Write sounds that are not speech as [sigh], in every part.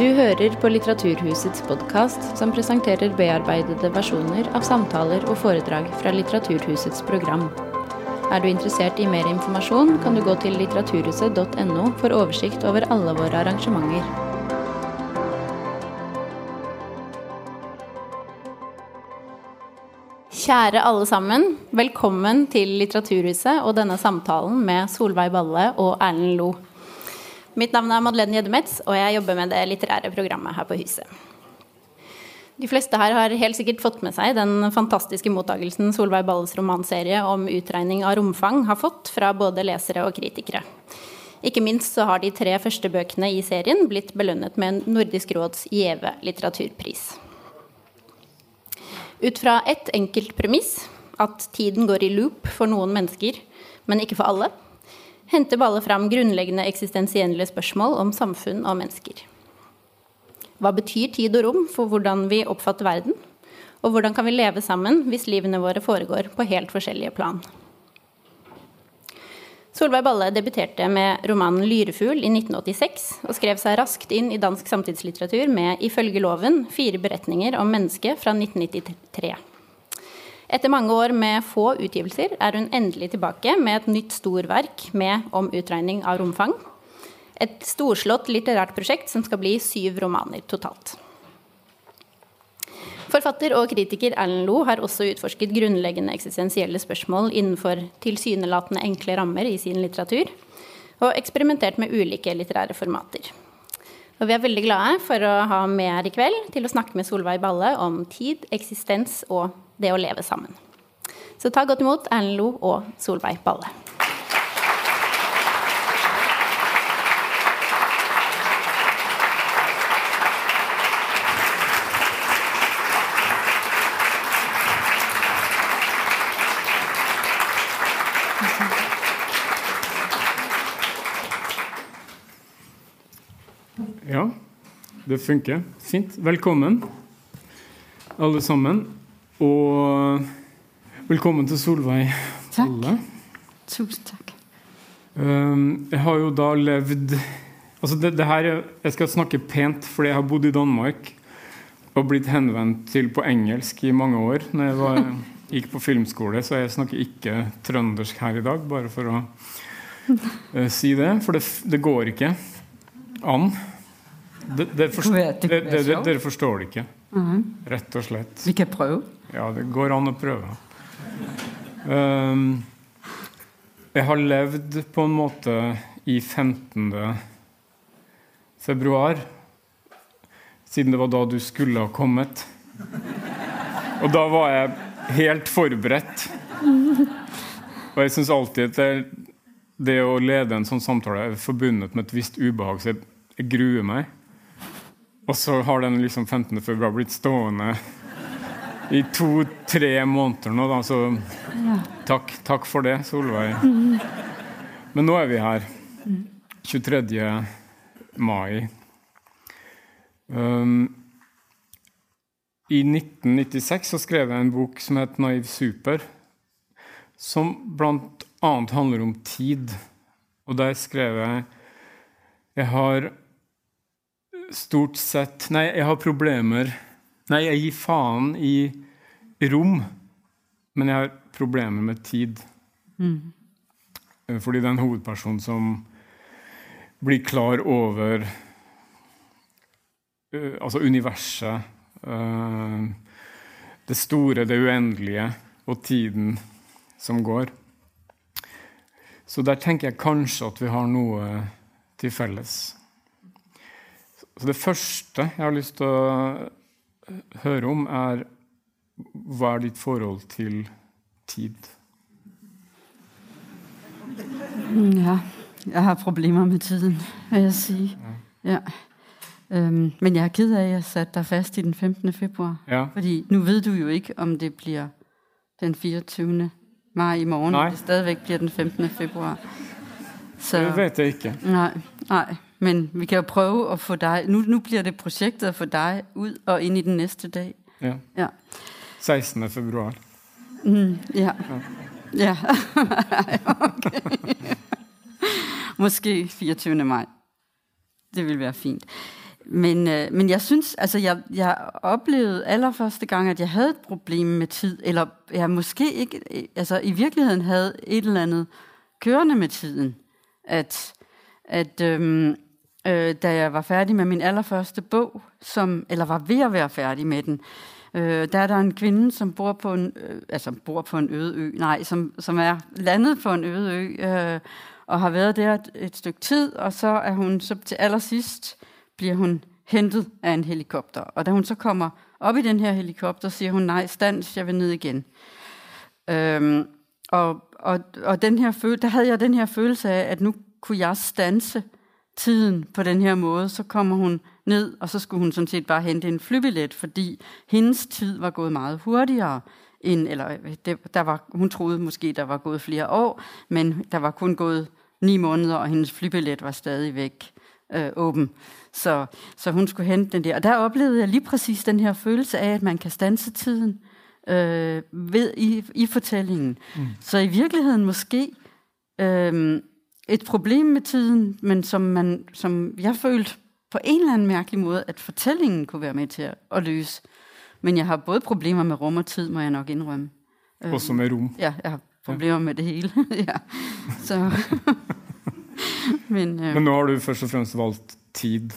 Du hører på Litteraturhusets podkast, som presenterer bearbeidede versjoner av samtaler og foredrag fra Litteraturhusets program. Er du interessert i mer informasjon, kan du gå til litteraturhuset.no for oversikt over alle våre arrangementer. Kjære alle sammen, velkommen til Litteraturhuset og denne samtalen med Solveig Balle og Erlend Lo. Mitt navn er Madeleine Gjeddemetz, og jeg jobber med det litterære programmet her på huset. De fleste her har helt sikkert fått med seg den fantastiske mottagelsen Solveig Balles romanserie om utregning av romfang har fått fra både lesere og kritikere. Ikke minst så har de tre første bøkene i serien blitt belønnet med Nordisk råds gjeve litteraturpris. Ut fra ett enkelt premiss, at tiden går i loop for noen mennesker, men ikke for alle, henter Balle fram grunnleggende eksistensielle spørsmål om samfunn og mennesker. Hva betyr tid og rom for hvordan vi oppfatter verden? Og hvordan kan vi leve sammen hvis livene våre foregår på helt forskjellige plan? Solveig Balle debuterte med romanen 'Lyrefugl' i 1986, og skrev seg raskt inn i dansk samtidslitteratur med 'Ifølge loven' fire beretninger om mennesket fra 1993. Etter mange år med få utgivelser er hun endelig tilbake med et nytt storverk med om utregning av romfang. Et storslått litterært projekt som skal bli syv romaner totalt. Forfatter og kritiker Erlend Lo har også utforsket grunnleggende eksistensielle spørsmål innenfor tilsynelatende enkle rammer i sin litteratur, og eksperimentert med ulike litterære formater. Og vi er veldig glade for å ha med her i kveld til å snakke med Solveig Balle om tid, eksistens og det å leve sammen. Så ta godt imot Erlend Lo og Solveig Balle. Ja, det funker. Fint. Velkommen, alle sammen. Og velkommen til Solveig Balle. Tusind tak. Um, jeg har jo da levd altså det, det her, Jeg skal snakke pent fordi jeg har bodd i Danmark og blitt henvendt til på engelsk i mange år. Når jeg var, [laughs] gikk på filmskole, så jeg snakker ikke trøndersk her i dag, bare for å uh, si det. For det, det går ikke an. Det, det forst, kunne være- det kunne det- være det- sjovt. dere forstår det ikke, Mhm. rett og slett. Vi kan prøve. Ja, det går an å prøve. Um, jeg har levd på en måte i 15. februar, siden det var da du skulle ha kommet. Og da var jeg helt forberedt. Og jeg syns alltid at det, det å lede en sånn samtale er forbundet med et visst ubehag, så jeg, jeg gruer meg. Og så har den liksom 15. februar blitt stående i to-tre måneder nå, da, så takk, takk for det, Solveig. Men nå er vi her. 23. mai. Um, I 1996 så skrev jeg en bok som het 'Naiv super', som blant annet handler om tid. Og der skrev jeg Jeg har stort sett Nei, jeg har problemer Nei, jeg gir faen i rom, men jeg har problemer med tid. Eh, Fordi det er en hovedperson som blir klar over eh, Altså universet, eh, det store, det uendelige, og tiden som går. Så der tenker jeg kanskje at vi har noe til felles. Så det første jeg har lyst til å høre om, er hva er ditt forhold til tid? Mm, Ja, jeg har problemer med tiden, vil jeg sige. Ja. Øhm, men jeg er ked af, at jeg satte dig fast i den 15. februar. Ja. Fordi nu ved du jo ikke, om det bliver den 24. maj i morgen, Nej. det stadigvæk bliver den 15. februar. Så, Det vet jeg ikke. Nej, nej. Men vi kan jo prøve at få dig... Nu, nu bliver det projektet at få dig ud og ind i den næste dag. Ja. Ja. 16. februar. Mm, ja. Ja. [laughs] okay. Måske 24. maj. Det vil være fint. men, øh, men jeg synes, altså jeg, jeg oplevede allerførste gang, at jeg havde et problem med tid, eller jeg måske ikke, altså i virkeligheden havde et eller andet kørende med tiden. At, at øhm, øh, da jeg var færdig med min allerførste bog, som, eller var ved at være færdig med den, øh, der er der en kvinde, som bor på en, øh, altså bor på en øde ø, nej, som, som er landet på en øde ø, øh, og har været der et, et stykke tid, og så er hun så til allersidst bliver hun hentet af en helikopter. Og da hun så kommer op i den her helikopter, siger hun, nej, stans, jeg vil ned igen. Øhm, og, og, og den her følelse, der havde jeg den her følelse af, at nu kunne jeg stanse tiden på den her måde. Så kommer hun ned, og så skulle hun sådan set bare hente en flybillet, fordi hendes tid var gået meget hurtigere end, eller det, der var, hun troede måske, der var gået flere år, men der var kun gået ni måneder, og hendes flybillet var stadigvæk øh, åben. Så, så hun skulle hente den der. Og der oplevede jeg lige præcis den her følelse af, at man kan stanse tiden øh, ved, i, i fortællingen. Mm. Så i virkeligheden måske øh, et problem med tiden, men som, man, som jeg følte på en eller anden mærkelig måde, at fortællingen kunne være med til at, at løse. Men jeg har både problemer med rum og tid, må jeg nok indrømme. Også med rum? Ja, jeg har problemer ja. med det hele. [laughs] ja. Så [laughs] men, øh, Men nu har du først og fremmest valgt tid.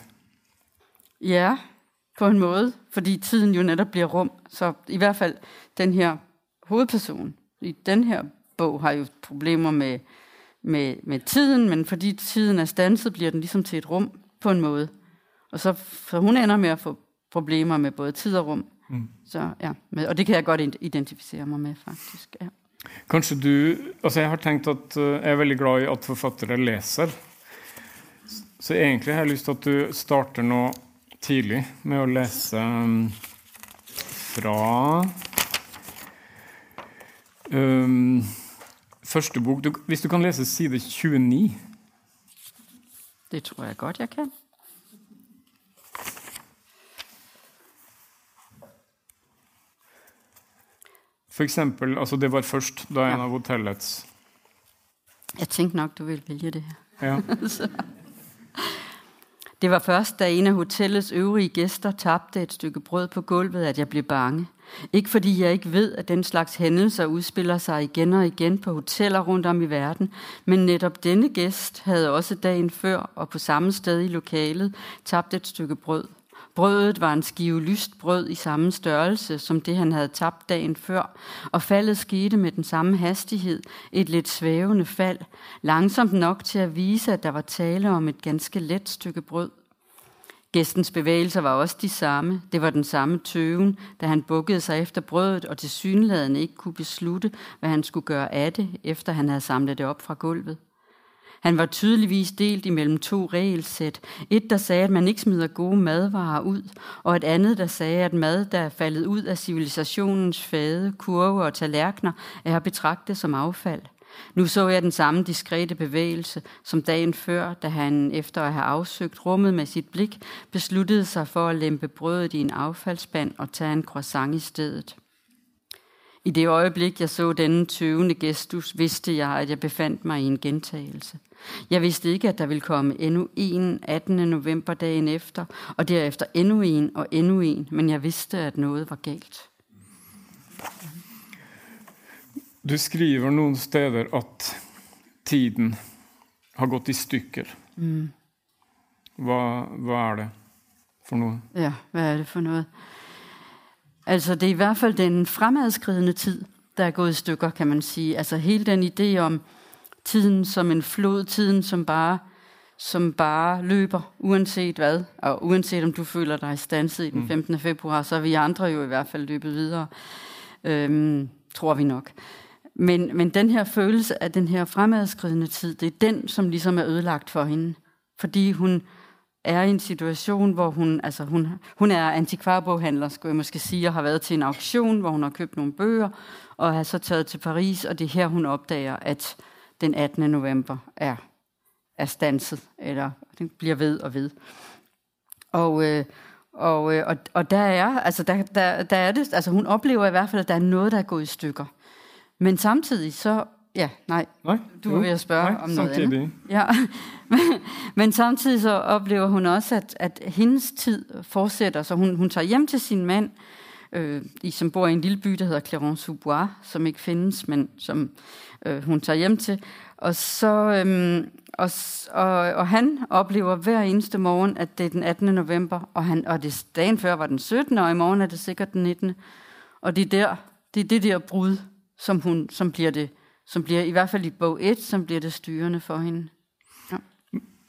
Ja, på en måde, fordi tiden jo netop bliver rum. Så i hvert fald den her hovedperson i den her bog har jo problemer med, med, med tiden, men fordi tiden er stanset, bliver den ligesom til et rum på en måde. Og så, så hun ender med at få problemer med både tid og rum. Mm. Så, ja, med, og det kan jeg godt identificere mig med, faktisk. Ja. Kanskje du, altså jeg har tænkt at uh, jeg er veldig glad i at forfattere læser. Så egentlig har jeg lyst til at du starter nå tidlig med at læse um, fra um, første bok. Du, hvis du kan læse side 29. Det tror jeg godt, jeg kan. For eksempel, altså det var først da en ja. av hotellets Jeg tænkte nok, du ville vælge det her. Ja. [laughs] det var først, da en af hotellets øvrige gæster tabte et stykke brød på gulvet, at jeg blev bange. Ikke fordi jeg ikke ved, at den slags hændelser udspiller sig igen og igen på hoteller rundt om i verden, men netop denne gæst havde også dagen før og på samme sted i lokalet tabt et stykke brød. Brødet var en skive lyst brød i samme størrelse som det, han havde tabt dagen før, og faldet skete med den samme hastighed, et lidt svævende fald, langsomt nok til at vise, at der var tale om et ganske let stykke brød. Gæstens bevægelser var også de samme. Det var den samme tøven, da han bukkede sig efter brødet og til synligheden ikke kunne beslutte, hvad han skulle gøre af det, efter han havde samlet det op fra gulvet. Han var tydeligvis delt imellem to regelsæt. Et, der sagde, at man ikke smider gode madvarer ud, og et andet, der sagde, at mad, der er faldet ud af civilisationens fade, kurve og tallerkener, er at betragte som affald. Nu så jeg den samme diskrete bevægelse, som dagen før, da han efter at have afsøgt rummet med sit blik, besluttede sig for at lempe brødet i en affaldsspand og tage en croissant i stedet. I det øjeblik, jeg så denne tøvende gestus, vidste jeg, at jeg befandt mig i en gentagelse. Jeg vidste ikke, at der ville komme endnu en 18. november dagen efter, og derefter endnu en og endnu en, men jeg vidste, at noget var galt. Du skriver nogle steder, at tiden har gått i stykker. Mm. Hvad, hvad er det for noget? Ja, hvad er det for noget? Altså, det er i hvert fald den fremadskridende tid, der er gået i stykker, kan man sige. Altså, hele den idé om tiden som en flod, tiden som bare, som bare løber, uanset hvad. Og uanset om du føler dig stanset i den 15. Mm. februar, så er vi andre jo i hvert fald løbet videre. Øhm, tror vi nok. Men, men den her følelse af den her fremadskridende tid, det er den, som ligesom er ødelagt for hende. Fordi hun er i en situation, hvor hun, altså hun, hun er antikvarboghandler, skulle jeg måske sige, og har været til en auktion, hvor hun har købt nogle bøger, og har så taget til Paris, og det er her, hun opdager, at den 18. november er, er stanset, eller den bliver ved og ved. Og, øh, og, øh, og, og der er, altså der, der, der er det, altså hun oplever i hvert fald, at der er noget, der er gået i stykker. Men samtidig så ja, nej. Nej? Du Jo. ved at spørge Nej, om noget samtidig. andet. Ja, [laughs] men, men samtidig så oplever hun også, at, at hendes tid fortsætter, så hun, hun tager hjem til sin mand, øh, i, som bor i en lille by, der hedder Clermont-sous-Bois, som ikke findes, men som øh, hun tager hjem til. Og, så, øhm, og, og, og han oplever hver eneste morgen, at det er den 18. november, og, han, og det, dagen før var den 17. og i morgen er det sikkert den 19. Og det er der, det er det der brud, som, hun, som bliver det, som bliver i hvert fald i bog 1, som bliver det styrende for hende.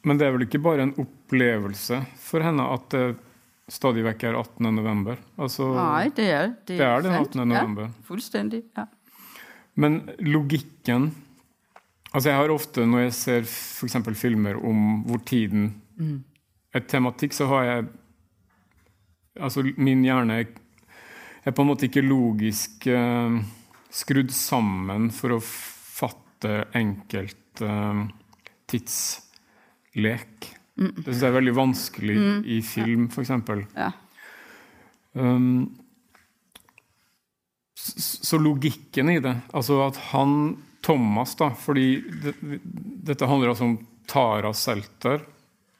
Men det er vel ikke bare en opplevelse for henne at det stadig vekk er 18. november? Altså, Nej, det er det. det er den sandt. 18. november. Ja, fuldstændig, ja. Men logikken Altså jeg har ofte, når jeg ser for filmer om hvor tiden er tematikk, så har jeg Altså min hjerne er, på en måte ikke logisk eh, skrudd sammen for å fatte enkelt eh, tidslek. Det syns jeg er veldig vanskelig i film, eksempel. ja. Um, så logikken i det, altså at han, Thomas da, fordi det, dette handler altså om Tara Selter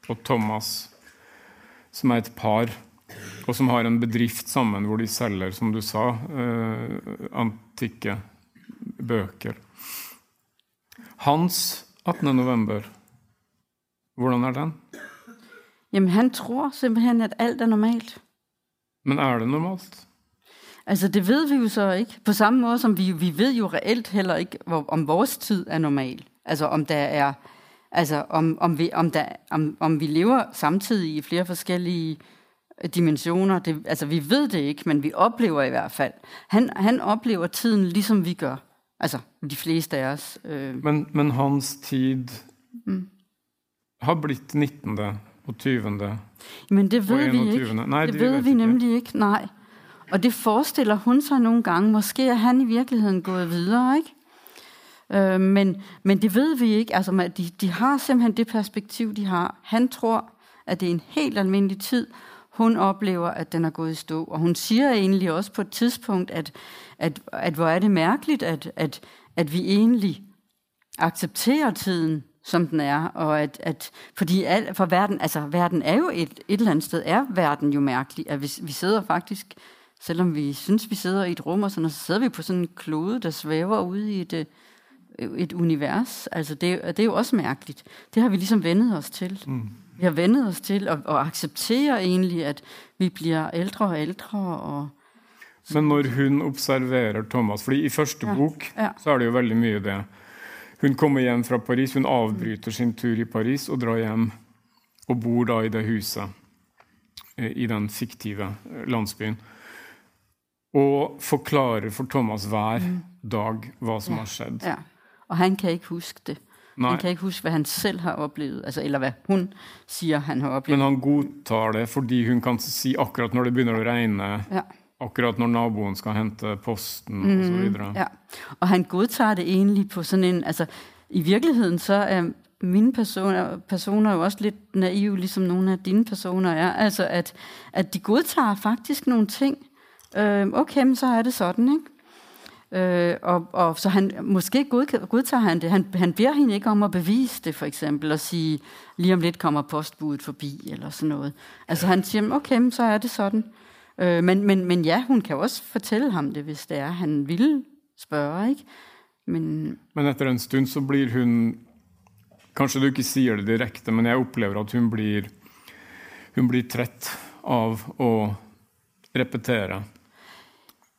og Thomas, som er et par, og som har en bedrift sammen hvor de selger, som du sa, eh, antikke bøker. Hans 18. november, hvordan er den? Jamen, han tror simpelthen, at alt er normalt. Men er det normalt? Altså, det ved vi jo så ikke. På samme måde som vi, vi ved jo reelt heller ikke, hvor, om vores tid er normal. Altså, om der er... Altså, om, om, vi, om, der, om, om vi lever samtidig i flere forskellige dimensioner. Det, altså, vi ved det ikke, men vi oplever i hvert fald. Han, han oplever tiden, ligesom vi gør. Altså, de fleste af os. Øh, Men, men hans tid har blitt 19. og 20. men det ved Og vi 21.. ikke. Nej, det det ved vi ikke. nemlig ikke, nej. Og det forestiller hun sig nogle gange. Måske er han i virkeligheden gået videre, ikke? Øh, men, men det ved vi ikke. Altså, man- de, de har simpelthen det perspektiv, de har. Han tror, at det er en helt almindelig tid. Hun oplever, at den er gået i stå. Og hun siger egentlig også på et tidspunkt, at, at, at hvor er det mærkeligt, at, at, at vi egentlig accepterer tiden, som den er, og at, at fordi al, for verden, altså verden er jo et, et eller andet sted, er verden jo mærkelig, at vi, vi sidder faktisk, selvom vi synes, vi sidder i et rum og sådan, noget, så sidder vi på sådan en klode, der svæver ude i et, øh, et univers. Altså det, det er jo også mærkeligt. Det har vi ligesom vendet os til. Mm. Vi har vendet os til at, at acceptere egentlig, at vi bliver ældre og ældre, og Men når hun observerer Thomas fordi I første bok ja. så er det jo veldig mye det. Hun kommer hjem fra Paris, hun avbryter sin tur i Paris og drar hjem og bor da i det huset eh, i den fiktive landsbyen. Og forklarer for Thomas hver dag hva som har skjedd. ja. Og han kan ikke huske det. Nei, Han kan ikke huske, hvad han selv har oplevet, altså, eller hvad hun siger, han har oplevet. men han godtar det fordi hun kan si akkurat når det begynner å regne, Ja. akkurat når naboen skal hente posten og så videre. Ja, og han godtager det egentlig på sådan en, altså i virkeligheden så er mine personer, personer jo også lidt naive, ligesom nogle af dine personer er, altså at, at de godtager faktisk nogle ting. Øh, okay, men så er det sådan, ikke? Øh, og, og så han, måske god, godtager han det. Han, han beder hende ikke om at bevise det, for eksempel, og sige, lige om lidt kommer postbuddet forbi, eller sådan noget. Altså han siger, okay, men så er det sådan. Øh, men, men, men ja, hun kan også fortælle ham det, hvis det er, han vil spørge, ikke? Men Men efter en stund så bliver hun Kanskje du ikke siger det direkte, men jeg oplever, at hun bliver, Hun bliver træt av at repetere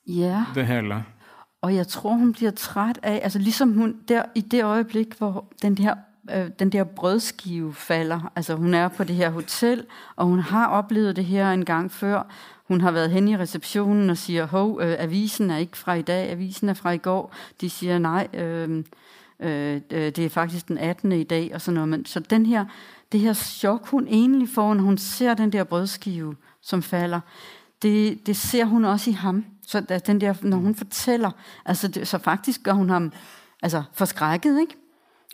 ja, det hele. og jeg tror, hun bliver træt af, altså ligesom hun, der i det øjeblik, hvor den her, øh, den der brødskive falder, altså hun er på det her hotel, og hun har oplevet det her en gang før, hun har været hen i receptionen og siger, hov, øh, avisen er ikke fra i dag, avisen er fra i går. De siger, nej, øh, øh, det er faktisk den 18. i dag, og sådan noget. Men, så den her, det her chok, hun egentlig får, når hun ser den der brødskive, som falder, det, det ser hun også i ham. Så den der, når hun fortæller, altså det, så faktisk gør hun ham altså forskrækket, ikke?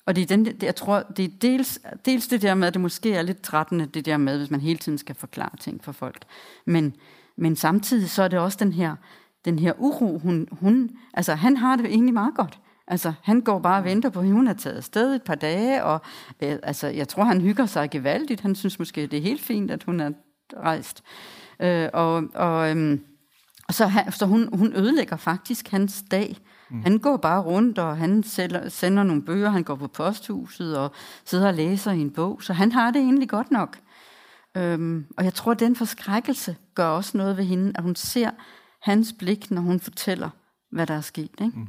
Og det er den, det, jeg tror, det er dels, dels det der med, at det måske er lidt trættende, det der med, hvis man hele tiden skal forklare ting for folk. Men, men samtidig så er det også den her, den her uro, hun, hun, altså han har det egentlig meget godt. Altså, han går bare og venter på at Hun er taget afsted et par dage, og øh, altså, jeg tror, han hygger sig gevaldigt. Han synes måske, det er helt fint, at hun er rejst. Øh, og og, øh, og så, han, så hun, hun ødelægger faktisk hans dag. Mm. Han går bare rundt, og han sælger, sender nogle bøger. Han går på posthuset og sidder og læser i en bog. Så han har det egentlig godt nok. Øhm, og jeg tror, at den forskrækkelse gør også noget ved hende, at hun ser hans blik, når hun fortæller, hvad der er sket. Ikke? Mm.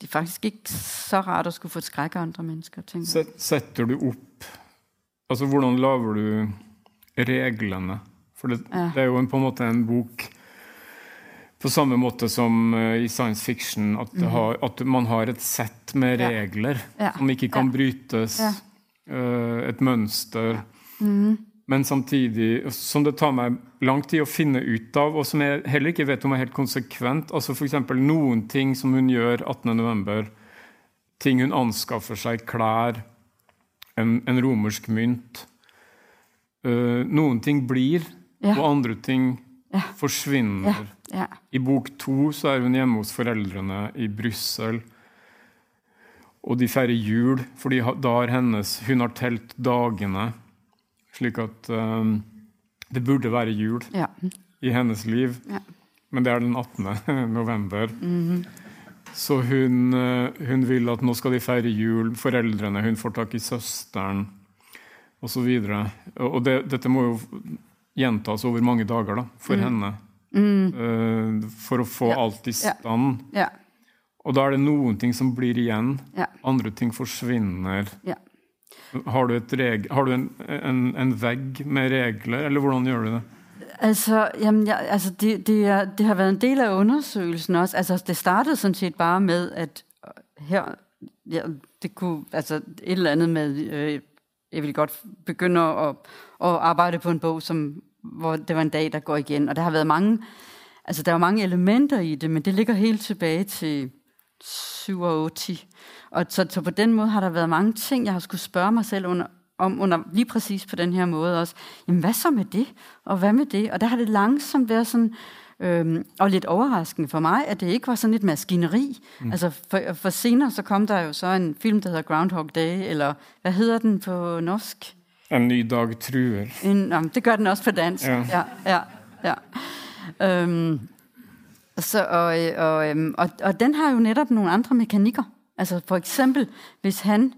Det er faktisk ikke så rart at skulle få skrække andre mennesker. Tænker. Set, setter du op, altså hvordan laver du reglerne? For det, ja. det er jo en, på en måte en bok på samme måte som uh, i science fiction, at, mm. har, at, man har et sett med regler ja. Ja. som ikke kan brytes. Uh, et mønster. Mm. Men samtidig som det tar meg lang tid å finne ut av, og som jeg heller ikke vet om er helt konsekvent. altså F.eks. noen ting som hun gjør 18.11. Ting hun anskaffer seg, klær, en, en romersk mynt. Uh, noen ting blir, ja. og andre ting ja. forsvinner. Ja. I bok to så er hun hjemme hos foreldrene i Brussel. Og de feirer jul, fordi da har hennes Hun har telt dagene. Slik at um, det burde være jul i hennes liv. Men det er den 18. [laughs] november. Mm -hmm. Så hun, uh, hun, vil at nå skal de feire jul. Foreldrene, hun får tak i søsteren osv. Og, og det, dette må jo gjentas over mange dager da, for mm. henne. Mm. Uh, for å få ja. alt i stand. Ja. Og da er det noen ting som blir igjen. Andre ting forsvinner. Ja. Har du, reg, har du en, en, en, vegg med regler, eller hvordan gjør du det? Altså, jamen, ja, altså det, det, er, det har været en del af undersøgelsen også. Altså, det startede sådan set bare med, at her, ja, det kunne, altså et eller andet med, øh, jeg vil godt begynde at, at arbejde på en bog, som, hvor det var en dag, der går igen. Og der har været mange, altså der er mange elementer i det, men det ligger helt tilbage til 87. Og så, så på den måde har der været mange ting, jeg har skulle spørge mig selv under, om under, lige præcis på den her måde også. Jamen, hvad så med det? Og hvad med det? Og der har det langsomt været sådan, øhm, og lidt overraskende for mig, at det ikke var sådan et maskineri. Mm. Altså, for, for senere så kom der jo så en film, der hedder Groundhog Day, eller hvad hedder den på norsk? En ny dag truer. En, det gør den også på dansk. Ja, ja, ja. ja. Øhm, så, og, og, øhm, og, og den har jo netop nogle andre mekanikker. Altså for eksempel, hvis han,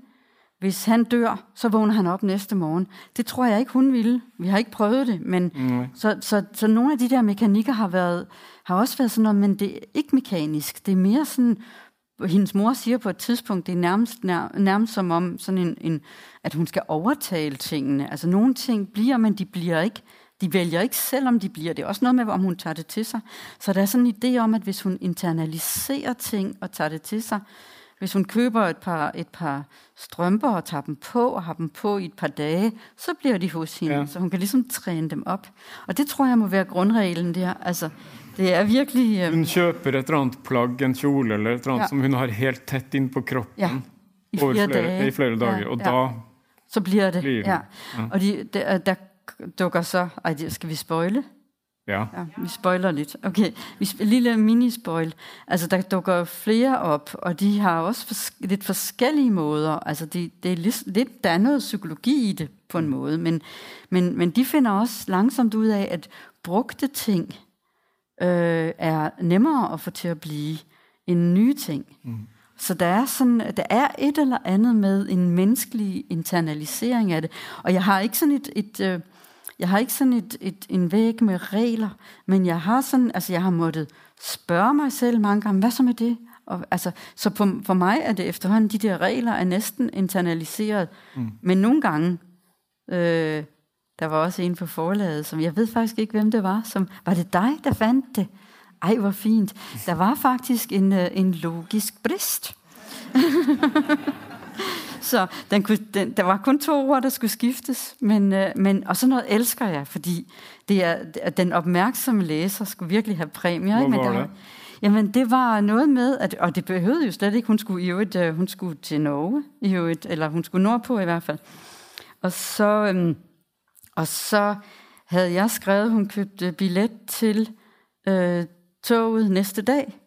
hvis han dør, så vågner han op næste morgen. Det tror jeg ikke, hun ville. Vi har ikke prøvet det, men mm. så, så, så nogle af de der mekanikker har, været, har også været sådan noget, men det er ikke mekanisk. Det er mere sådan, hendes mor siger på et tidspunkt, det er nærmest, nær, nærmest som om, sådan en, en, at hun skal overtale tingene. Altså nogle ting bliver, men de bliver ikke de vælger ikke selv, om de bliver. Det er også noget med, om hun tager det til sig. Så der er sådan en idé om, at hvis hun internaliserer ting og tager det til sig, hvis hun køber et par, et par strømper og tager dem på og har dem på i et par dage, så bliver de hos hende, ja. så hun kan ligesom træne dem op. Og det tror jeg må være grundreglen der. Altså, det er virkelig... Um... Hun køber et eller andet plagg, en kjole eller et eller andet, ja. som hun har helt tæt ind på kroppen. Ja. I flere, flere dage. I flere dage, ja. og da... Så bliver det, bliver ja. Og de, der, der dukker så... Ej, skal vi spoile? Ja. ja. Vi spoiler lidt. Okay, vi lille mini-spoil. Altså, der dukker flere op, og de har også fors- lidt forskellige måder. Altså, det, det er lidt, lidt, der er noget psykologi i det på en måde, men, men, men de finder også langsomt ud af, at brugte ting øh, er nemmere at få til at blive en nye ting. Mm. Så der er, sådan, der er et eller andet med en menneskelig internalisering af det. Og jeg har ikke sådan et... et øh, jeg har ikke sådan et, et, en væg med regler, men jeg har sådan, altså jeg har måttet spørge mig selv mange gange, hvad så med det? Og, altså, så på, for mig er det efterhånden, de der regler er næsten internaliseret. Mm. Men nogle gange, øh, der var også en på forlaget, som jeg ved faktisk ikke, hvem det var, som, var det dig, der fandt det? Ej, hvor fint. Der var faktisk en, øh, en logisk brist. [laughs] Så den kunne, den, der var kun to ord, der skulle skiftes. Men, øh, men, og sådan noget elsker jeg, fordi det er, den opmærksomme læser skulle virkelig have præmier. Hvor ikke? Men der, det? Jamen, det var noget med, at, og det behøvede jo slet ikke, hun skulle i øvrigt, øh, hun skulle til Norge, i øvrigt, eller hun skulle nordpå i hvert fald. Og så, øhm, og så havde jeg skrevet, hun købte billet til øh, toget næste dag.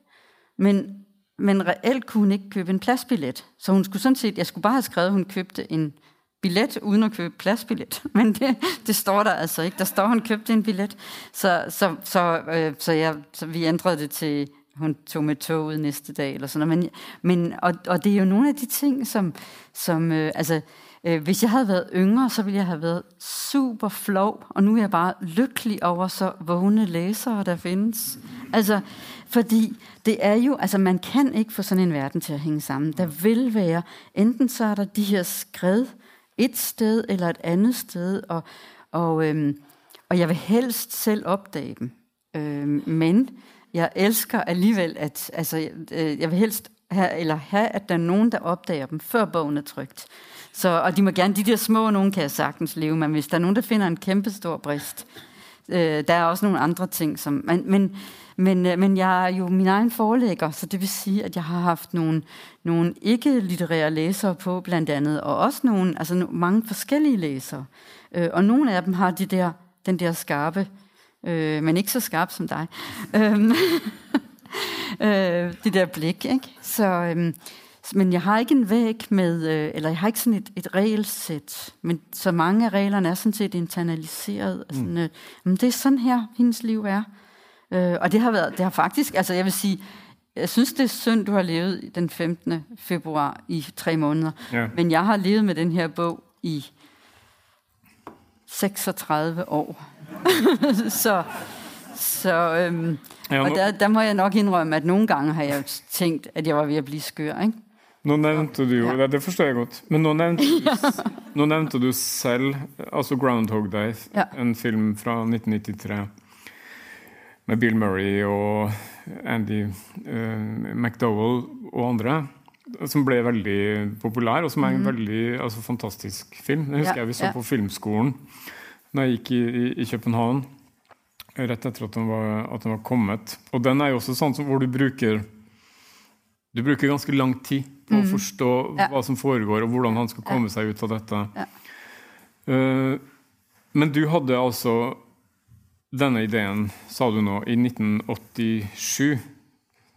Men men reelt kunne hun ikke købe en pladsbillet. Så hun skulle sådan set, jeg skulle bare have skrevet, at hun købte en billet uden at købe pladsbillet. [laughs] Men det, det står der altså ikke. Der står, at hun købte en billet. Så, så, så, øh, så, jeg, så vi ændrede det til, hun tog med toget næste dag, eller sådan noget. Men, men, og, og det er jo nogle af de ting, som, som øh, altså, øh, Øh, hvis jeg havde været yngre, så ville jeg have været super flov, og nu er jeg bare lykkelig over så vågne læsere, der findes. Altså, fordi det er jo, altså man kan ikke få sådan en verden til at hænge sammen. Der vil være, enten så er der de her skred et sted eller et andet sted, og, og, øhm, og jeg vil helst selv opdage dem. Øhm, men jeg elsker alligevel, at altså, øh, jeg vil helst have, eller have, at der er nogen, der opdager dem, før bogen er trygt. Så, og de må gerne, de der små nogen kan jeg sagtens leve men hvis der er nogen, der finder en kæmpe stor brist. Øh, der er også nogle andre ting, som... Men, men, men, øh, men jeg er jo min egen forlægger, så det vil sige, at jeg har haft nogle, nogle ikke-litterære læsere på, blandt andet, og også nogle, altså mange forskellige læsere. Øh, og nogle af dem har de der, den der skarpe øh, men ikke så skarp som dig. [laughs] Øhm, [laughs] øh, det der blik, ikke? Så, øh, men jeg har ikke en væg med, øh, eller jeg har ikke sådan et, et regelsæt, men så mange af reglerne er sådan set internaliseret. Mm. Sådan, øh, men det er sådan her, hendes liv er. Øh, og det har været, det har faktisk, altså jeg vil sige, jeg synes, det er synd, du har levet den 15. februar i tre måneder. Ja. Men jeg har levet med den her bog i 36 år. [laughs] så så øhm, ja, og der, der må jeg nok indrømme, at nogle gange har jeg tænkt, at jeg var ved at blive skør, ikke? Nå nevnte du jo, ja. det forstår jeg godt, men nå nevnte, du, [laughs] nå nevnte du selv, altså Groundhog Day, ja. en film fra 1993, med Bill Murray og Andy uh, McDowell og andre, som ble veldig populær, og som er en mm. veldig altså, fantastisk film. Det husker ja, jeg vi så på filmskolen når jeg gikk i, i, i København rett etter at den, var, at den, var, kommet. Og den er jo også sånn som, hvor du bruker du bruker ganske lang tid på mm. å forstå ja. hva som foregår, og hvordan han skal komme seg ut av dette. Ja. Uh, men du hadde altså denne ideen, sa du nå, i 1987.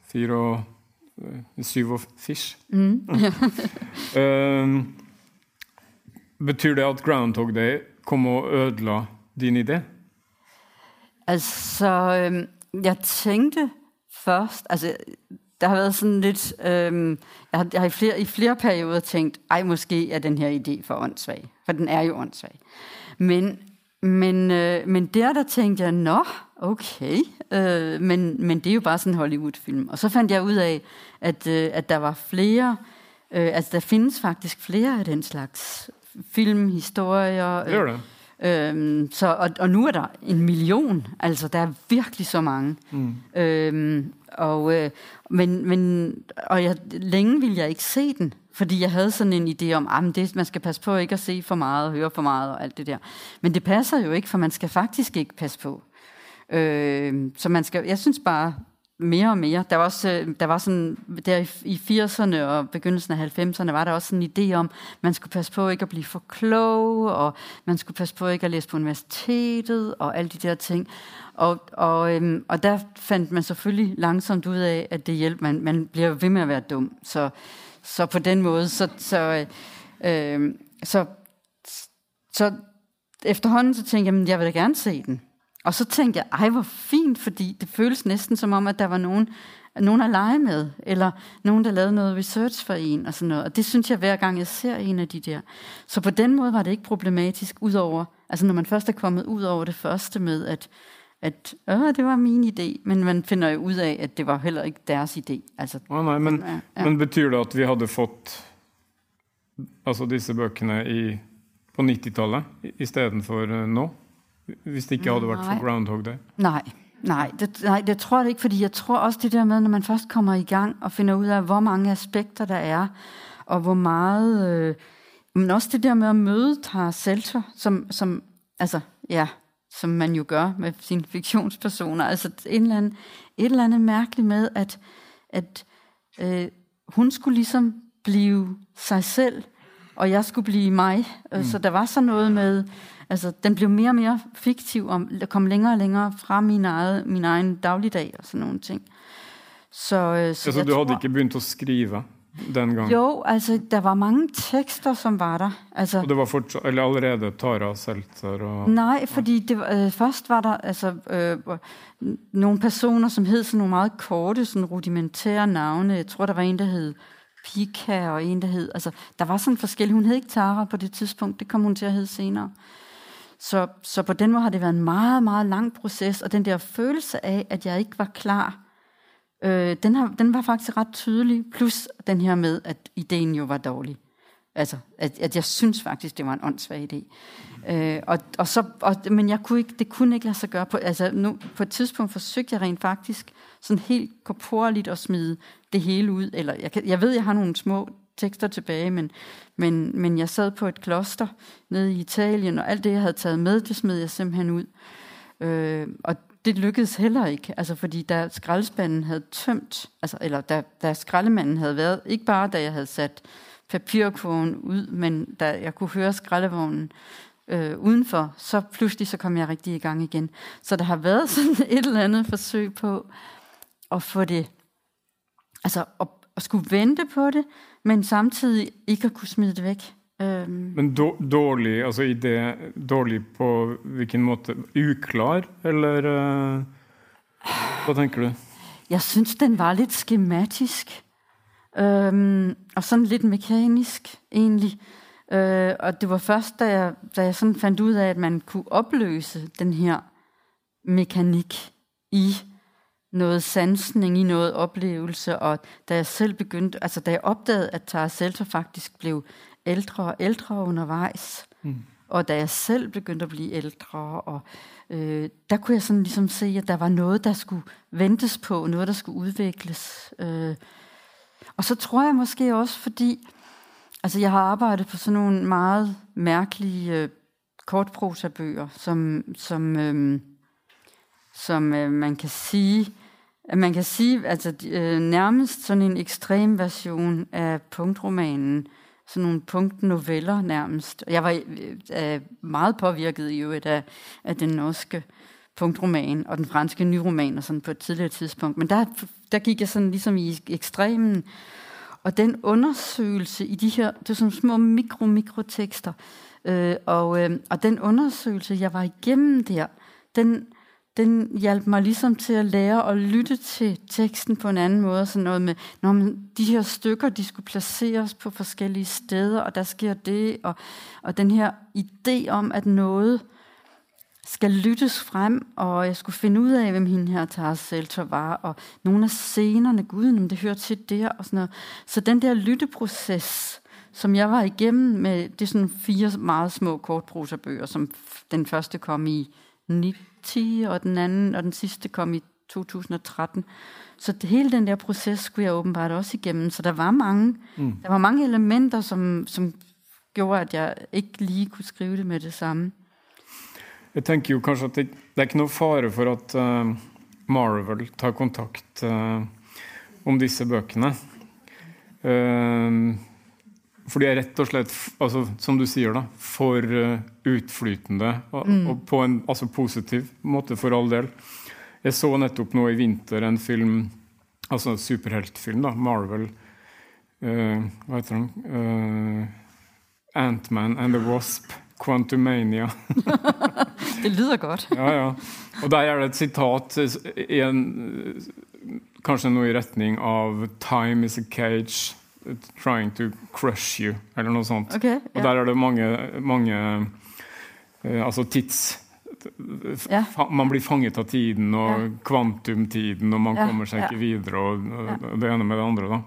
Fire og uh, syv og fish. Mm. uh, [laughs] betyr det at Groundhog Day kom og ødela din idé? Altså, øh, jeg tænkte først, altså, der har været sådan lidt, øhm, jeg har, jeg har i, flere, i flere perioder tænkt, ej, måske er den her idé for åndssvag, for den er jo åndssvag. Men, men, øh, men der, der tænkte jeg, nå, okay, øh, men, men det er jo bare sådan en Hollywood-film. Og så fandt jeg ud af, at, øh, at der var flere, øh, altså der findes faktisk flere af den slags film, historier. Det er det. Øhm, så, og, og nu er der en million, altså der er virkelig så mange. Mm. Øhm, og, øh, men, men, og jeg, længe ville jeg ikke se den, fordi jeg havde sådan en idé om, at det, man skal passe på ikke at se for meget og høre for meget og alt det der. Men det passer jo ikke, for man skal faktisk ikke passe på. Øh, så man skal, jeg synes bare, mere og mere. Der var også, øh, der var sådan, der i 80'erne og begyndelsen af 90'erne, var der også sådan en idé om, man skulle passe på ikke at blive for klog, og man skulle passe på ikke at læse på universitetet, og alle de der ting. Og, og, øhm, og der fandt man selvfølgelig langsomt ud af, at det hjælper, man, man bliver ved med at være dum. Så, så på den måde, så, så, øh, øhm, så, så efterhånden så tænkte jeg, at jeg vil da gerne se den. Og så tænkte jeg, ej hvor fint, fordi det føles næsten som om, at der var nogen, nogen at lege med, eller nogen, der lavede noget research for en, og sådan noget. Og det synes jeg, hver gang jeg ser en af de der. Så på den måde var det ikke problematisk, udover, altså når man først er kommet ud over det første med, at, at øh, det var min idé, men man finder jo ud af, at det var heller ikke deres idé. Altså, oh, nej, men, ja, ja. men betyder det, at vi havde fået altså disse bøkene i, på 90-tallet, i, i stedet for uh, nå? Hvis det ikke havde været for Groundhog Day? Nej, nej det, nej, det tror jeg ikke, fordi jeg tror også det der med, når man først kommer i gang og finder ud af, hvor mange aspekter der er, og hvor meget... Øh, men også det der med at møde Tara Selter, som, som, altså, ja, som man jo gør med sine fiktionspersoner. Altså et eller andet, et eller andet mærkeligt med, at, at øh, hun skulle ligesom blive sig selv, og jeg skulle blive mig. Mm. Så der var så noget med, Altså, den blev mere og mere fiktiv, og kom længere og længere fra min, eget, min egen dagligdag og sådan nogle ting. Så, øh, så, jeg du havde tror- ikke begynt at skrive den gang? Jo, altså, der var mange tekster, som var der. Altså, Og det var fortsatt, eller allerede Tara Seltzer og Nej, fordi det, var- øh, først var der altså, øh, nogle personer, som hed sådan nogle meget korte, sådan rudimentære navne. Jeg tror, der var en, der hed Pika, og en, der hed... Altså, der var sådan forskellige. Hun hed ikke Tara på det tidspunkt. Det kom hun til at hedde senere. Så, så på den måde har det været en meget, meget lang proces, og den der følelse af, at jeg ikke var klar, øh, den, har, den var faktisk ret tydelig. Plus den her med, at ideen jo var dårlig. Altså, at, at jeg synes faktisk, det var en åndssvag idé. Øh, og, og så, og, men jeg kunne ikke, det kunne ikke lade sig gøre. På, altså, nu, på et tidspunkt forsøgte jeg rent faktisk sådan helt korporligt at smide det hele ud. Eller jeg, kan, jeg ved, jeg har nogle små tekster tilbage, men, men, men jeg sad på et kloster nede i Italien, og alt det, jeg havde taget med, det smed jeg simpelthen ud. Øh, og det lykkedes heller ikke, altså fordi da skraldespanden havde tømt, altså, eller da, da skraldemanden havde været, ikke bare da jeg havde sat papirkurven ud, men da jeg kunne høre skraldevognen øh, udenfor, så pludselig så kom jeg rigtig i gang igen. Så der har været [laughs] sådan et eller andet forsøg på at få det, altså at, at skulle vente på det, men samtidig ikke at kunne smide det væk. Øhm, Men då- dårlig, altså idé, dårlig på hvilken måte? Uklar, eller uh, Hvad tænker du? Jeg synes, den var lidt skematisk. Øhm, og sådan lidt mekanisk, egentlig. Øh, og det var først, da jeg, da jeg sådan fandt ud af, at man kunne opløse den her mekanik i noget sansning, i noget oplevelse, og da jeg selv begyndte, altså da jeg opdagede, at Tara faktisk blev ældre og ældre undervejs, mm. og da jeg selv begyndte at blive ældre, og øh, der kunne jeg sådan ligesom se, at der var noget, der skulle ventes på, noget, der skulle udvikles. Øh, og så tror jeg måske også, fordi altså jeg har arbejdet på sådan nogle meget mærkelige øh, kortprosabøger, som, som, øh, som øh, man kan sige, at man kan sige, altså øh, nærmest sådan en ekstrem version af punktromanen, sådan nogle punktnoveller nærmest. Jeg var øh, øh, meget påvirket i øvrigt af, af den norske punktroman og den franske nyroman og sådan på et tidligere tidspunkt. Men der, der gik jeg sådan ligesom i ekstremen, og den undersøgelse i de her, det er sådan små mikro-mikrotekster, øh, og, øh, og den undersøgelse, jeg var igennem der, den, den hjalp mig ligesom til at lære at lytte til teksten på en anden måde. Sådan noget med, når man, de her stykker, de skulle placeres på forskellige steder, og der sker det, og, og den her idé om, at noget skal lyttes frem, og jeg skulle finde ud af, hvem hende her Taras Selter var, og nogle af scenerne, gud, det hører til der, og sådan noget. Så den der lytteproces, som jeg var igennem med, det er sådan fire meget små kortprosabøger, som den første kom i 90, og den anden og den sidste kom i 2013. Så det, hele den der proces skulle jeg åbenbart også igennem. Så der var mange, mm. der var mange elementer, som, som gjorde, at jeg ikke lige kunne skrive det med det samme. Jeg tenker jo kanskje at det, det er ikke noe fare for at uh, Marvel tar kontakt uh, om disse bøkene. Uh, for de er rett og slett, altså, som du sier, da, for uh, utflytende. Og, mm. og på en altså, positiv måte, for all del. Jeg så nettopp nå i vinter en film, altså en superheltfilm, da, Marvel. Uh, hva heter den? Uh, Ant-Man and the Wasp. Quantumania. [laughs] det lyder godt. ja, ja. Og der er det et sitat i en, kanskje noe i retning av 'Time is a cage trying to crush you', eller noe sånt. Okay, ja. Og der er det mange, mange uh, altså tids... Ja. Man blir fanget av tiden og ja. kvantumtiden, og man kommer seg ikke videre, og, og det ene med det andre. da.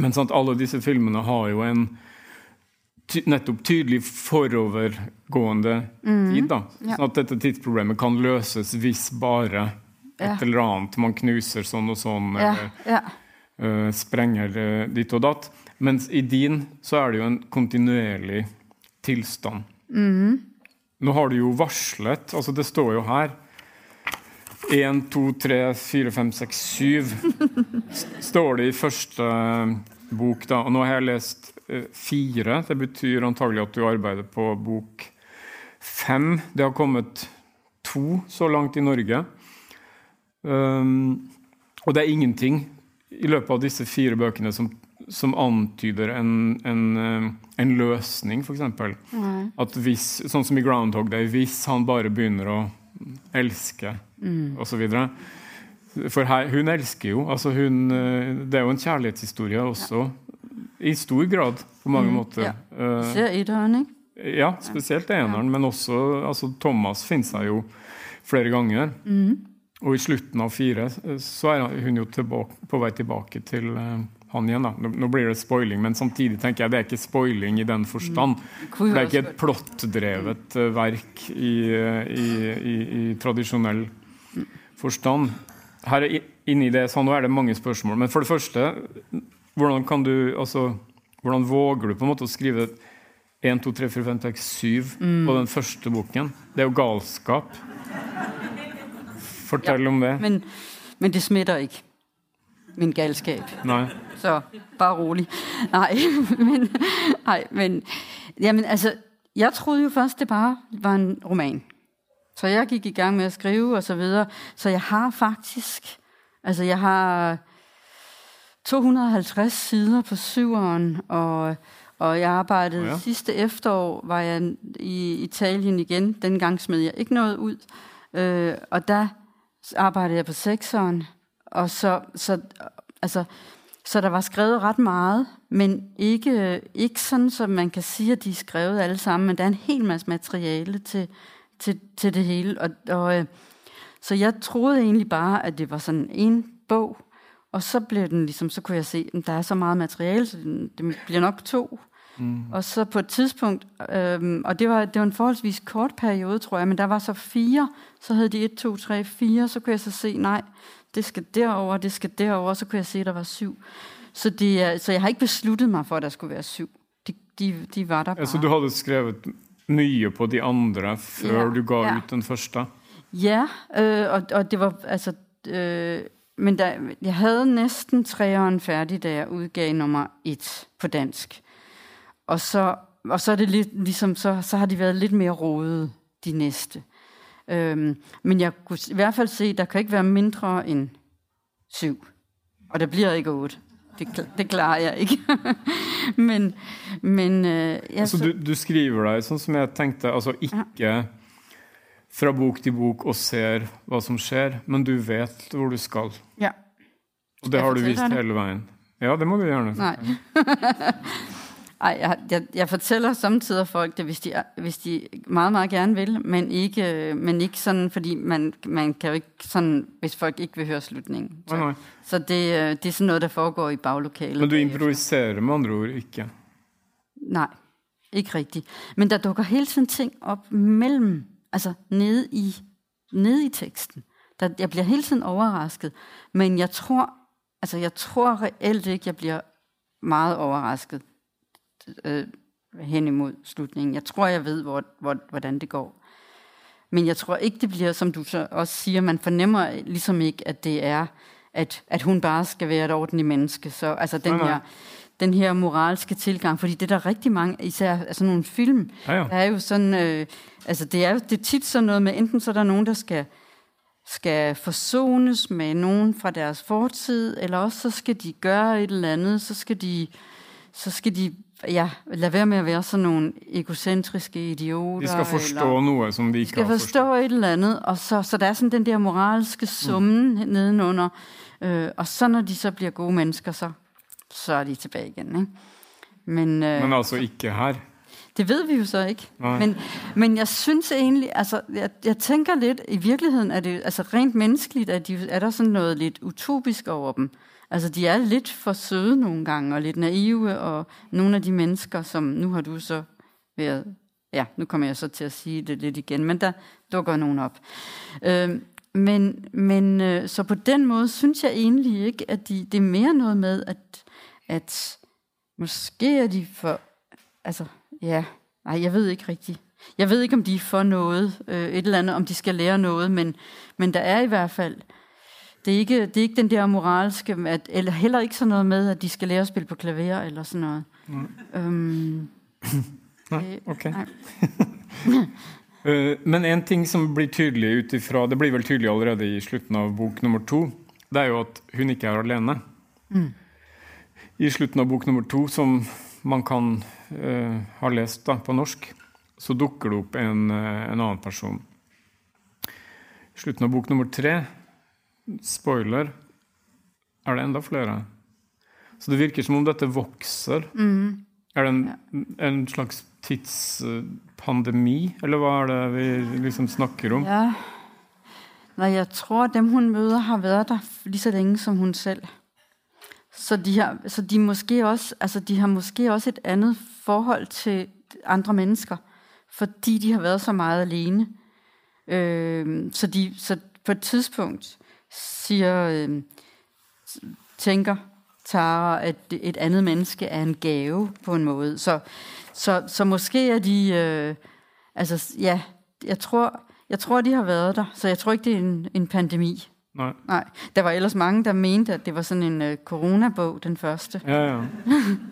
Men sant, alle disse filmene har jo en ty nettopp tydelig forovergående mm. tid. da. Sånn at dette tidsproblemet kan løses hvis bare et eller annet man knuser sånn og sånn, eller sprenger øh, ditt og datt. Mens i din så er det jo en kontinuerlig tilstand. Mhm. Nå har du jo varslet, altså det står jo her 1, 2, 3, 4, 5, 6, 7 står det i første øh, bok. da, og Nå har jeg lest fire. Det betyr antagelig at du arbeider på bok fem. Det har kommet to så langt i Norge. Um, Og det er ingenting i løpet av disse fire bøkene som, som antyder en, en, eh, en løsning, f.eks. At hvis, sånn som i Groundhog Day, hvis han bare begynner å elske, mm. osv. For her, hun elsker jo. altså hun, eh, Det er jo en kjærlighetshistorie også, ja. i stor grad, på mange mm, måter. Ja. Uh, Ser etteren, ikke? Ja, spesielt eneren, men også altså, Thomas finner seg jo flere ganger. Mm. Og i slutten av fire så er hun jo tilbake, på vei tilbake til uh, han igjen. da. Nå, blir det spoiling, men samtidig tenker jeg det er ikke spoiling i den forstand. Mm. For det er ikke et plottdrevet uh, verk i, i, i, i, tradisjonell forstand. Her inni det, så nå er det mange spørsmål. Men for det første, hvordan kan du altså, hvordan våger du på en måte å skrive 1, 2, 3, 4, 5, 6, 7 mm. på den første boken? Det er jo galskap. Fortell ja, om det. Men, men det smitter ikke. Min galskab. Nej. Så bare rolig. Nej, [laughs] men, nej, men jamen, altså, jeg troede jo først, det bare var en roman. Så jeg gik i gang med at skrive og så videre. Så jeg har faktisk, altså jeg har 250 sider på syveren, og, og jeg arbejdede oh ja. sidste efterår, var jeg i Italien igen. Dengang smed jeg ikke noget ud. Øh, og der så arbejdede jeg på sekseren, og så, så, altså, så der var skrevet ret meget, men ikke, ikke sådan, som man kan sige, at de er skrevet alle sammen, men der er en hel masse materiale til, til, til det hele. Og, og, øh, så jeg troede egentlig bare, at det var sådan en bog, og så blev den ligesom, så kunne jeg se, at der er så meget materiale, så den, det bliver nok to. Mm. Og så på et tidspunkt, øhm, og det var, det var en forholdsvis kort periode, tror jeg, men der var så fire, så havde de et, to, tre, fire, så kunne jeg så se, nej, det skal derover, det skal derover, så kunne jeg se, at der var syv. Så, det, så jeg har ikke besluttet mig for, at der skulle være syv. De, de, de var der bare. Altså du havde skrevet mye på de andre, før ja, du gav ja. ut den første? Ja, øh, og, og det var, altså, øh, men der, jeg havde næsten treeren færdig, da jeg udgav nummer et på dansk. Og så, og så er det lidt, ligesom, så, så har de været lidt mere rodet, de næste. Øhm, men jeg kunne i hvert fald se, at der kan ikke være mindre end syv. Og der bliver ikke otte. Det, det klarer jeg ikke. [laughs] men, men øh, ja, så, du, du skriver dig, sådan som jeg tænkte, altså ikke ja. fra bok til bok og ser, hvad som sker, men du vet, hvor du skal. Ja. Og det har du vist hele vejen. Ja, det må du gerne. Nej. [laughs] Ej, jeg, jeg, jeg fortæller samtidig folk det, hvis de, hvis de meget, meget gerne vil, men ikke, men ikke sådan, fordi man, man kan jo ikke sådan, hvis folk ikke vil høre slutningen. Så, nej. så det, øh, det er sådan noget, der foregår i baglokalet. Men du improviserer med andre ord ikke? Nej, ikke rigtigt. Men der dukker hele tiden ting op mellem, altså nede i, nede i teksten. Der, jeg bliver hele tiden overrasket, men jeg tror, altså jeg tror reelt ikke, jeg bliver meget overrasket øh, hen imod slutningen. Jeg tror, jeg ved, hvor, hvor, hvordan det går. Men jeg tror ikke, det bliver, som du så også siger, man fornemmer ligesom ikke, at det er, at, at hun bare skal være et ordentligt menneske. Så altså den her, den her moralske tilgang, fordi det er der rigtig mange, især altså nogle film, ja, ja. der er jo sådan, øh, altså det er jo det er tit sådan noget med, enten så er der nogen, der skal, skal forsones med nogen fra deres fortid, eller også så skal de gøre et eller andet, så skal de, så skal de ja, lad være med at være sådan nogle egocentriske idioter. De skal forstå eller, noget, som de ikke skal forstå. forstå et eller andet, og så, så der er sådan den der moralske summen mm. nedenunder. Øh, og så når de så bliver gode mennesker, så, så er de tilbage igen. Ikke? Men, øh, Men altså ikke her? Det ved vi jo så ikke. Men, men jeg synes egentlig, altså, jeg, jeg tænker lidt, i virkeligheden er det altså rent menneskeligt, at de, er der sådan noget lidt utopisk over dem. Altså, de er lidt for søde nogle gange, og lidt naive, og nogle af de mennesker, som nu har du så været, ja, nu kommer jeg så til at sige det lidt igen, men der dukker nogen op. Øh, men, men øh, så på den måde synes jeg egentlig ikke, at de, det er mere noget med, at, at måske er de for, altså, ja, nej, jeg ved ikke rigtigt. Jeg ved ikke, om de er for noget, øh, et eller andet, om de skal lære noget, men, men der er i hvert fald det er ikke, det er ikke den der moralske, at, eller heller ikke sådan noget med, at de skal lære at spille på klaver eller sådan noget. Mm. Øhm, [clears throat] nej, okay. Nej. uh, [laughs] men en ting som blir tydelig utifra, det blir vel tydelig allerede i slutten av bok nummer to, det er jo at hun ikke er alene. Mm. I slutten av bok nummer to, som man kan uh, ha lest da, på norsk, så dukker det opp en, uh, en annen person. I slutten av bok nummer tre, spoiler, er det enda flere. Så det virker som om dette vokser. Mm. Er det en, en slags tidspandemi, eller hva er det vi liksom snakker om? Ja. Nej, jeg tror, at dem hun møder har været der lige så længe som hun selv. Så de har, så de måske også, altså de har måske også et andet forhold til andre mennesker, fordi de har været så meget alene. Øh, så, de, så på et tidspunkt siger, øh, tænker Tara, at et andet menneske er en gave på en måde. Så, så, så måske er de, øh, altså ja, jeg tror, jeg tror, de har været der, så jeg tror ikke, det er en, en pandemi. Nej. Nej. Der var ellers mange, der mente, at det var sådan en uh, coronabog, den første. Ja, ja.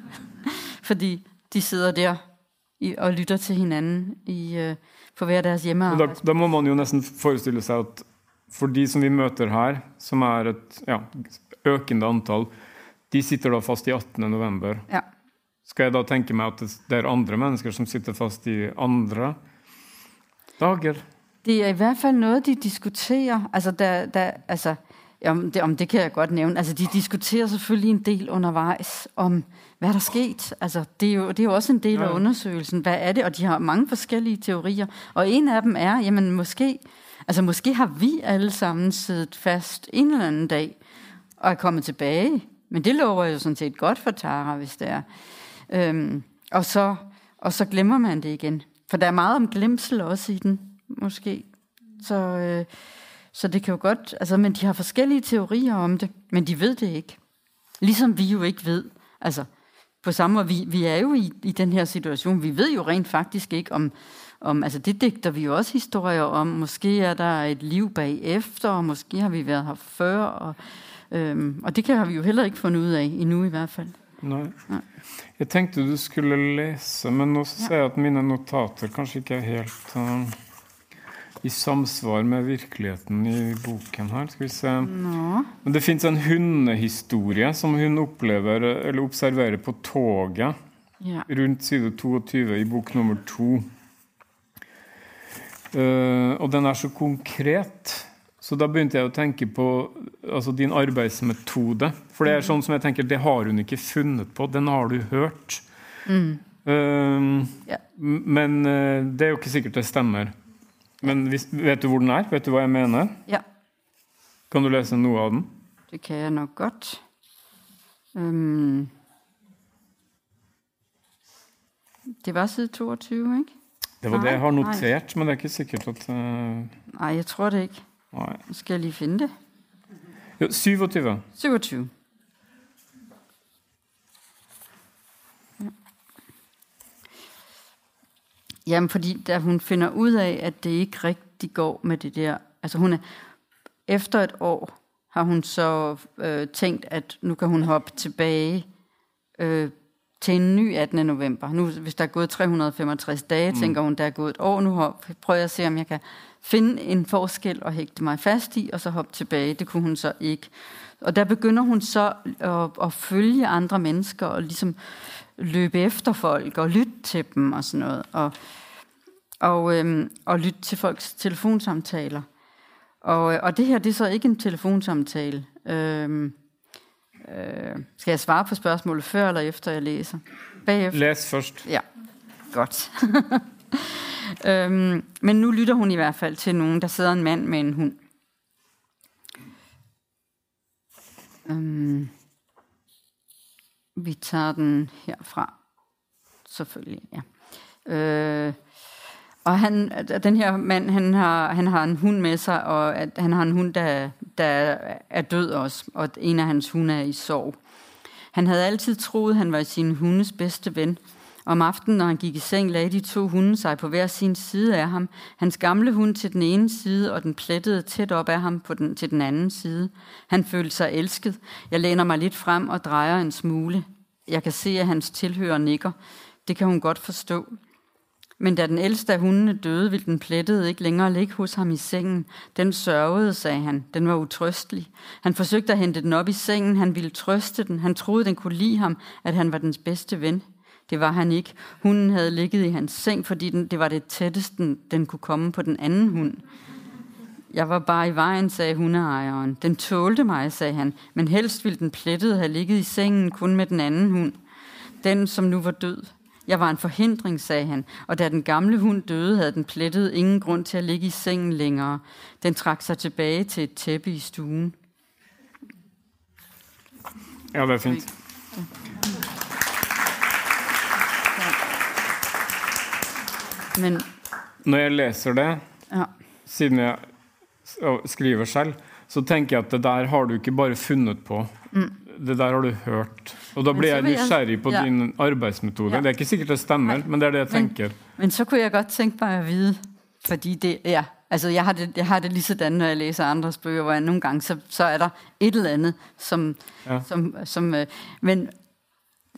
[laughs] Fordi de sidder der i, og lytter til hinanden i, uh, på hver deres hjemme. Da, da må man jo næsten forestille sig, at for de, som vi møter her, som er et ja, økende antal, de sitter da fast i 18. november. Ja. Skal jeg da tænke mig, at det er andre mennesker, som sitter fast i andre dager? Det er i hvert fald noget, de diskuterer. Altså, der, der, altså om det, om det kan jeg godt nævne. Altså, de diskuterer selvfølgelig en del undervejs om, hvad der er sket. Altså, det er jo, det er jo også en del ja. af undersøgelsen. Hvad er det? Og de har mange forskellige teorier. Og en af dem er, jamen måske, altså, måske har vi alle sammen siddet fast en eller anden dag og er kommet tilbage. Men det lover jo sådan set godt for Tara, hvis det er. Øhm, og, så, og så glemmer man det igen. For der er meget om glemsel også i den måske. Så, øh, så det kan jo godt, altså, men de har forskellige teorier om det, men de ved det ikke. Ligesom vi jo ikke ved. Altså, på samme måde, vi, vi er jo i, i den her situation, vi ved jo rent faktisk ikke om, om, altså det digter vi jo også historier om. Måske er der et liv bagefter, og måske har vi været her før, og, øhm, og det kan vi jo heller ikke fundet ud af endnu i hvert fald. Nej. Nej. Jeg tænkte, du skulle læse, men nu ser jeg, at mine notater kanskje ikke er helt uh, i samsvar med virkeligheden i boken her. Skal vi se. Nå. Men det findes en hundehistorie, som hun oplever, eller observerer på toget, ja. rundt side 22 i bok nummer 2 og den er så konkret. Så da begynte jeg å tenke på altså din arbeidsmetode. For det er sånn som jeg tenker, det har hun ikke funnet på, den har du hørt. Mm. Uh, ja. Men uh, det er jo ikke sikkert det stemmer. Men hvis, vet du hvor den er? Vet du hva jeg mener? Ja. Kan du lese noe av den? Det kan jeg nok godt. Um, det var side 22, ikke? Det var nej, det jeg har notert, nej. men det er ikke sikkert at uh... Nej, jeg tror det ikke. Nej. Nu skal jeg lige finde det. Jo, 27. 27. Jamen, fordi da hun finder ud af, at det ikke rigtig går med det der, altså hun er, efter et år har hun så øh, tænkt, at nu kan hun hoppe tilbage øh, til en ny 18. november. Nu, hvis der er gået 365 dage, mm. tænker hun, der er gået et år, nu prøver jeg at se, om jeg kan finde en forskel og hægte mig fast i, og så hoppe tilbage. Det kunne hun så ikke. Og der begynder hun så at, at følge andre mennesker, og ligesom løbe efter folk og lytte til dem og sådan noget. Og, og, øhm, og lytte til folks telefonsamtaler. Og, og det her, det er så ikke en telefonsamtale. Øhm, øh, skal jeg svare på spørgsmålet før eller efter jeg læser? Bagefter? Læs først. Ja, godt. [laughs] øhm, men nu lytter hun i hvert fald til nogen, der sidder en mand med en hund. Øhm, vi tager den herfra. Selvfølgelig, ja. Øh, og han, den her mand, han har, han har en hund med sig, og at han har en hund, der, der er død også, og en af hans hunde er i sorg. Han havde altid troet, han var sin hundes bedste ven. Om aftenen, når han gik i seng, lagde de to hunde sig på hver sin side af ham. Hans gamle hund til den ene side, og den plettede tæt op af ham på den, til den anden side. Han følte sig elsket. Jeg læner mig lidt frem og drejer en smule. Jeg kan se, at hans tilhører nikker. Det kan hun godt forstå. Men da den ældste af hundene døde, ville den plettede ikke længere ligge hos ham i sengen. Den sørgede, sagde han. Den var utrøstelig. Han forsøgte at hente den op i sengen. Han ville trøste den. Han troede, den kunne lide ham, at han var dens bedste ven. Det var han ikke. Hunden havde ligget i hans seng, fordi den, det var det tætteste, den kunne komme på den anden hund. Jeg var bare i vejen, sagde hundeejeren. Den tålte mig, sagde han, men helst ville den plettede have ligget i sengen kun med den anden hund. Den, som nu var død. Jeg var en forhindring, sagde han, og da den gamle hund døde, havde den plettet ingen grund til at ligge i sengen længere. Den trak sig tilbage til et tæppe i stuen. Ja, er fint. Men Når jeg læser det, ja, siden jeg skriver selv, så tænker jeg at det der har du ikke bare fundet på. Det der har du hørt. Og da Men blir jeg nysgerrig på ja. din arbeidsmetode. Ja. Det er ikke sikkert det stemmer, men det er det jeg Men- tænker. Men så kunne jeg godt tænke mig at vide, fordi det, ja, altså jeg har det, jeg har det lige sådan, når jeg læser andres bøger, hvor jeg nogle gange, så, så er der et eller andet, som, Ja. som, som øh, men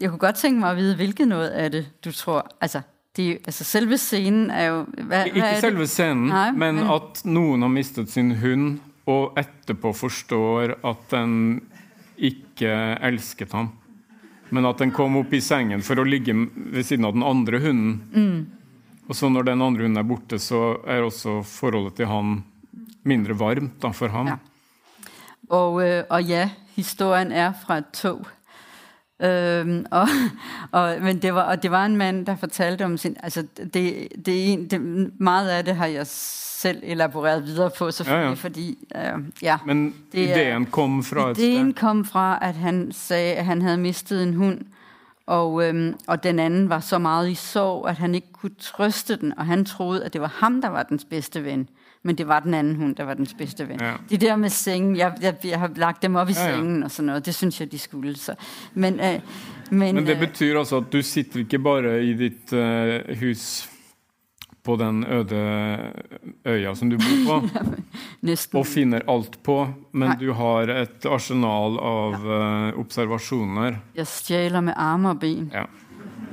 jeg kunne godt tænke mig at vide, hvilket noget af det, du tror, altså, det, altså selve scenen er jo, hvad, hvad Ikke er selve det? scenen, Nej, men men- at nogen har mistet sin hund, og etterpå forstår at den ikke elsket ham. Men at den kom op i sengen for at ligge ved siden av den andre hunden. Mm. Og så når den andre hunden er borte, så er også forholdet til han mindre varmt da, for ham. Ja. Og, øh, og ja, historien er fra et tog. Øhm, og, og, men det var, og det var en mand, der fortalte om sin... Altså, det, det, det, meget af det har jeg selv elaboreret videre på, selvfølgelig, Ja, ja. fordi... Øh, ja. Men Det er- ideen kom fra et Ideen sted. kom fra, at han sagde, at han havde mistet en hund, og, øhm, og den anden var så meget i sorg, at han ikke kunne trøste den, og han troede, at det var ham, der var dens bedste ven. Men det var den anden hund, der var dens bedste ven. Ja. De der med sengen, jeg, jeg, jeg har lagt dem op i Ja, ja. sengen og sådan noget, det synes jeg, de skulle. Så. Men, øh, men, Men det øh, betyder altså at du sitter ikke bare i dit eh, hus på den øde øya som du bor på, [laughs] og finner alt på, men du har et arsenal av eh, observasjoner. Jeg stjæler med arme og ben. Ja.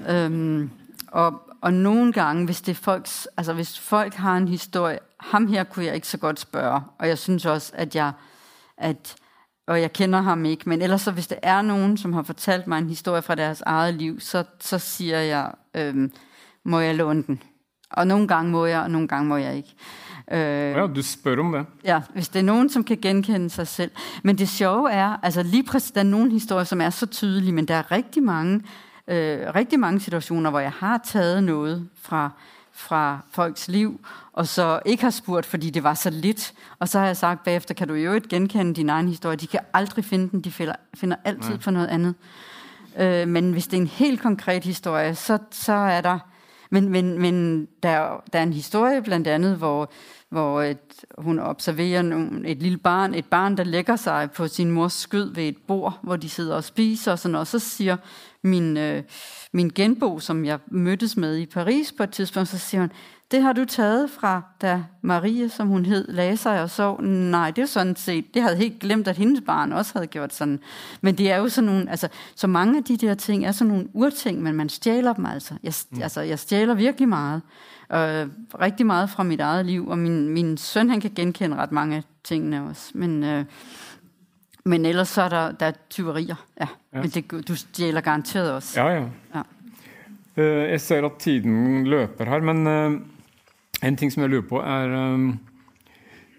Øhm, og, og nogle gange, hvis det folks, altså hvis folk har en historie, ham her kunne jeg ikke så godt spørge, og jeg synes også, at jeg, at, og jeg kender ham ikke, men ellers så hvis det er nogen, som har fortalt mig en historie fra deres eget liv, så, så siger jeg, øhm, må jeg låne den? Og nogle gange må jeg, og nogle gange må jeg ikke. Øh, ja, du spør om det. Ja, hvis det er nogen, som kan genkende sig selv. Men det sjove er, altså lige præcis, der er nogle historier, som er så tydelige, men der er rigtig mange, øh, rigtig mange situationer, hvor jeg har taget noget fra, fra folks liv, og så ikke har spurgt, fordi det var så lidt. Og så har jeg sagt bagefter, kan du jo ikke genkende din egen historie? De kan aldrig finde den, de finder, finder altid Nej. på noget andet. Øh, men hvis det er en helt konkret historie, så, så er der... Men, men, men der, der er en historie blandt andet, hvor, hvor et, hun observerer nogle, et lille barn, et barn, der lægger sig på sin mors skød ved et bord, hvor de sidder og spiser og sådan noget. Og så siger min, øh, min genbo, som jeg mødtes med i Paris på et tidspunkt, så siger hun, det har du taget fra, da Marie, som hun hed, lagde sig og sov. Nej, det er sådan set, det havde helt glemt, at hendes barn også havde gjort sådan. Men det er jo sådan nogle, altså, så mange af de der ting er sådan nogle urting, men man stjæler dem altså. Jeg, mm. altså, jeg stjæler virkelig meget. Øh, rigtig meget fra mit eget liv, og min, min søn, han kan genkende ret mange af tingene også. Men, øh, men ellers så er der, der er tyverier, ja. Ja. Men det, du stjæler garanteret også. Ja, ja. Ja. Eh, jeg ser at tiden løper her, men eh, en ting som jeg lurer på er eh,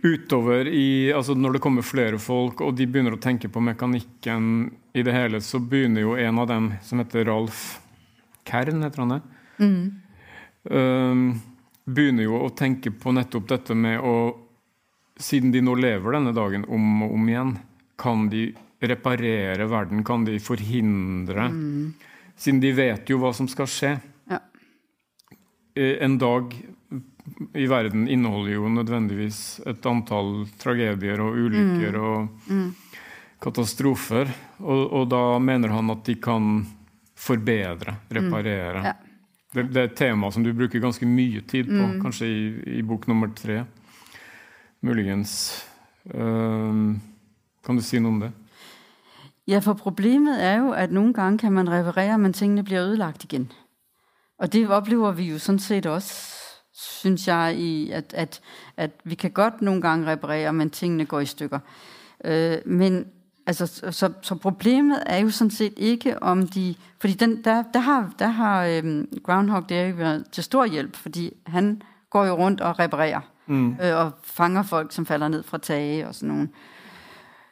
utover i, altså når det kommer flere folk, og de begynner å tenke på mekanikken i det hele, så begynner jo en av dem, som heter Ralf Kern, heter han det? Mm. eh, begynner jo å tenke på nettopp dette med å Siden de nå lever denne dagen om og om igjen, kan de reparere verden? Kan de forhindre Siden de vet jo hva som skal skje. Ja. Eh, En dag i verden inneholder jo nødvendigvis et antall tragedier og ulykker og Mm. katastrofer. Og, og da mener han at de kan forbedre, reparere. Mm. Ja. Det, det er et tema som du bruker ganske mye tid på, Mm. kanskje i, i bok nummer tre. Muligens. Ehm, kan du si noe om det? Ja, for problemet er jo, at nogle gange kan man reparere, men tingene bliver ødelagt igen. Og det oplever vi jo sådan set også, synes jeg, i at, at, at vi kan godt nogle gange reparere, men tingene går i stykker. Øh, men altså, så, så problemet er jo sådan set ikke om de... Fordi den, der, der har, der har øhm, Groundhog Day været til stor hjælp, fordi han går jo rundt og reparerer. Mm. Øh, og fanger folk, som falder ned fra tage og sådan nogle.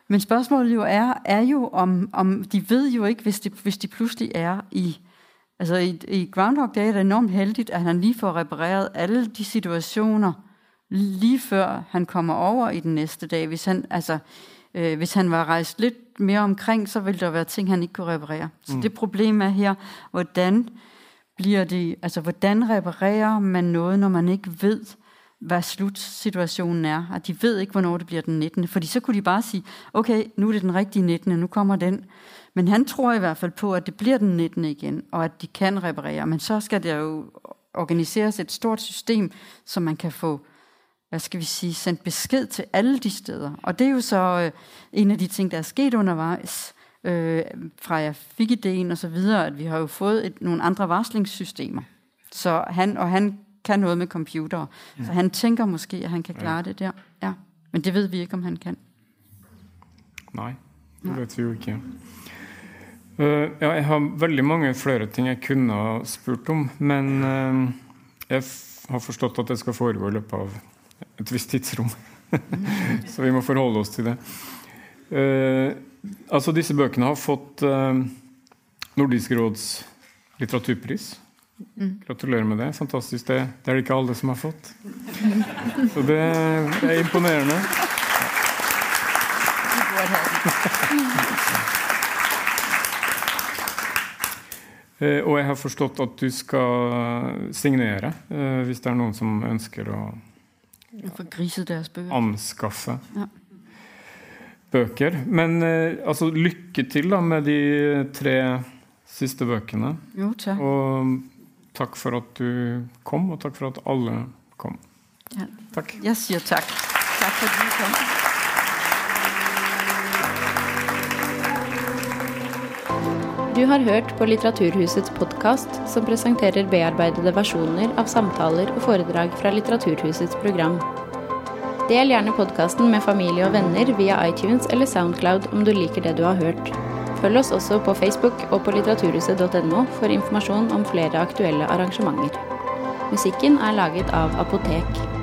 Men spørgsmålet jo er, er jo om, om de ved jo ikke, hvis de, hvis de pludselig er i Altså i, i Groundhog Day er det enormt heldigt, at han lige får repareret alle de situationer, lige før han kommer over i den næste dag. Hvis han, altså, øh, hvis han var rejst lidt mere omkring, så ville der være ting, han ikke kunne reparere. Så mm. det problem er her, hvordan bliver det, altså hvordan reparerer man noget, når man ikke ved, hvad slutsituationen er. At de ved ikke, hvornår det bliver den 19. Fordi så kunne de bare sige, okay, nu er det den rigtige 19. Nu kommer den. Men han tror i hvert fald på, at det bliver den 19. igen, og at de kan reparere. Men så skal der jo organiseres et stort system, så man kan få hvad skal vi sige, sendt besked til alle de steder. Og det er jo så øh, en af de ting, der er sket undervejs, øh, fra jeg fik ideen og så videre, at vi har jo fået et, nogle andre varslingssystemer. Så han, og han kan noget med computer. Ja. Så han tænker måske, at han kan klare ja. det der. Ja. Men det ved vi ikke, om han kan. Nej, det vi jo ikke. Uh, ja, jeg har veldig mange flere ting jeg kunne ha spurt om, men uh, jeg har forstått at det skal foregå i løpet av et visst tidsrom. [laughs] Så vi må forholde oss til det. Uh, altså Disse bøkene har fått Nordisk råds litteraturpris. Mm. Gratulerer med det. Fantastisk. Det, det er det ikke alle som har fått. Så det, det er imponerende. Eh, og jeg har forstått at du skal signere eh, hvis det er noen som ønsker å anskaffe ja. bøker. Men eh, altså, lykke til da med de tre siste bøkene. Jo, takk. Og takk for at du kom, og takk for at alle kom. Ja. Takk. Jeg sier takk. Takk for at du kom. Du har hørt på Litteraturhusets podkast, som presenterer bearbeidede versjoner av samtaler og foredrag fra Litteraturhusets program. Del gjerne podkasten med familie og venner via iTunes eller Soundcloud om du liker det du har hørt. Følg oss også på Facebook og på litteraturhuset.no for informasjon om flere aktuelle arrangementer. Musikken er laget av Apotek.